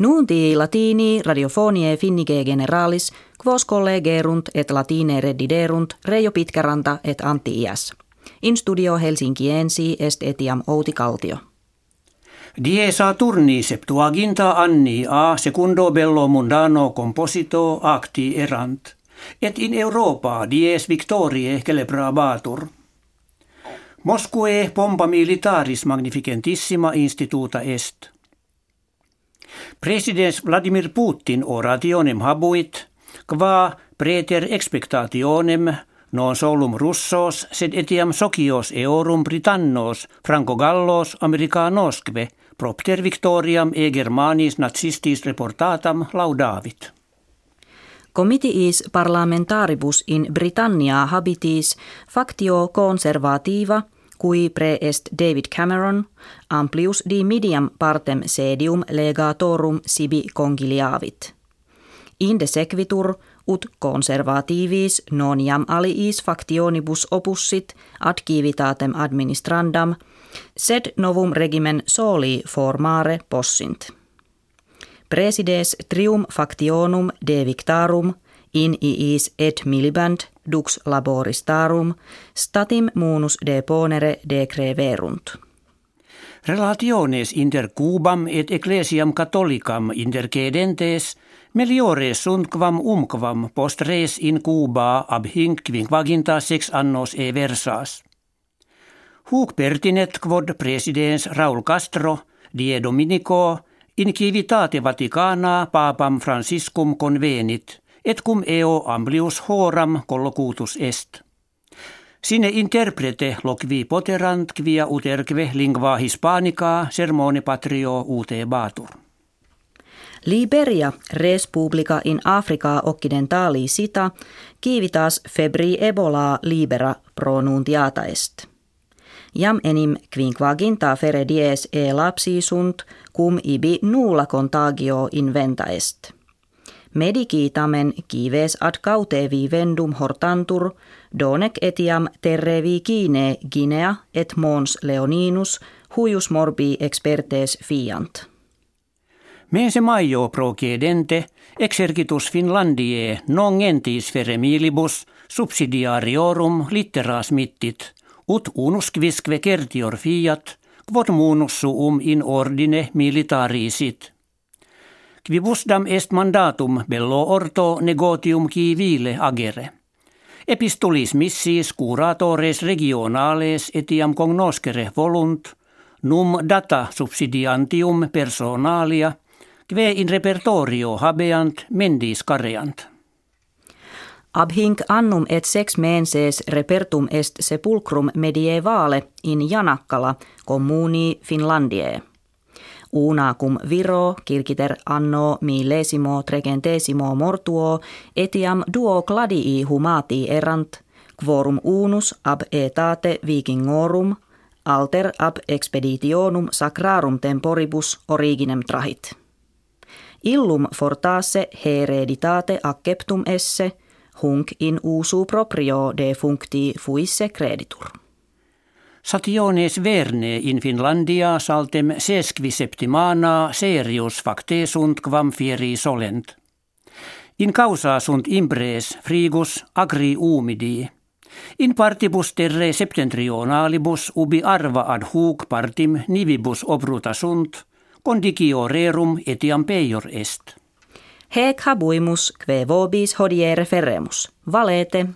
Nunti latini radiofonie finnige generalis, quos collegerunt et latine reddiderunt Reijo Pitkäranta et Antti Iäs. In studio Helsinkiensi est etiam Outi Kaltio. Diesa turni septuaginta anni a secundo bello mundano composito acti erant, et in Europa dies victoriae celebrabatur. Mosque pompa militaris magnificentissima instituta est. Presidents Vladimir Putin orationem habuit, qua preter expectationem non solum russos sed etiam socios eorum Britannos Franco Gallos Americanosque propter victoriam e Germanis nazistis reportatam laudavit. Comitiis parlamentaribus in Britannia habitis factio conservativa cui pre est David Cameron amplius di medium partem sedium legatorum sibi congiliavit. Inde sequitur ut conservativis non jam aliis factionibus opussit ad civitatem administrandam, sed novum regimen soli formare possint. Presides trium factionum de victarum in iis et miliband dux laboristarum statim munus deponere decreverunt. Relationes inter Cubam et Ecclesiam Catholicam intercedentes meliores sunt quam umquam post res in Cuba ab hinc quinquaginta sex annos e versas. Huc pertinet quod presidens Raul Castro die Dominico in civitate Vaticana papam Franciscum convenit et cum eo amplius horam collocutus est. Sine interprete loqui poterant quia uterque lingua hispanica sermone patrio ute batur. Liberia Respublica in Africa Occidentali sita kivitas febri ebola libera pronuntiata est. Jam enim quinquaginta fere dies e lapsi sunt cum ibi nulla contagio inventa est. Medici tamen kives ad caute vendum hortantur, donec etiam terre kine Guinea et mons leoninus, huius morbi expertes fiant. Mense maio procedente, exercitus Finlandie non gentis feremilibus subsidiariorum litteras mittit, ut unus quisque certior fiat, quod munus suum in ordine militarisit. Quibusdam est mandatum bello orto negotium civile agere. Epistulis missis curatores regionales etiam cognoscere volunt, num data subsidiantium personalia, kve in repertorio habeant mendis careant. Ab hinc annum et sex menses repertum est sepulcrum medievale in Janakkala, communi Finlandiae. Una cum viro kirkiter anno millesimo trecentesimo mortuo etiam duo gladii humati erant, quorum unus ab etate vikingorum, alter ab expeditionum sacrarum temporibus originem trahit. Illum fortasse hereditate acceptum esse, hunc in usu proprio de functi fuisse creditur. Sationes verne in Finlandia saltem sesqui septimana serius facte sunt quam fieri solent. In causa sunt impres frigus agri umidi. In partibus terre septentrionalibus ubi arva ad hoc partim nivibus obruta sunt, condicio rerum etiam peior est. Hec habuimus, kve vobis hodiere ferremus. Valete.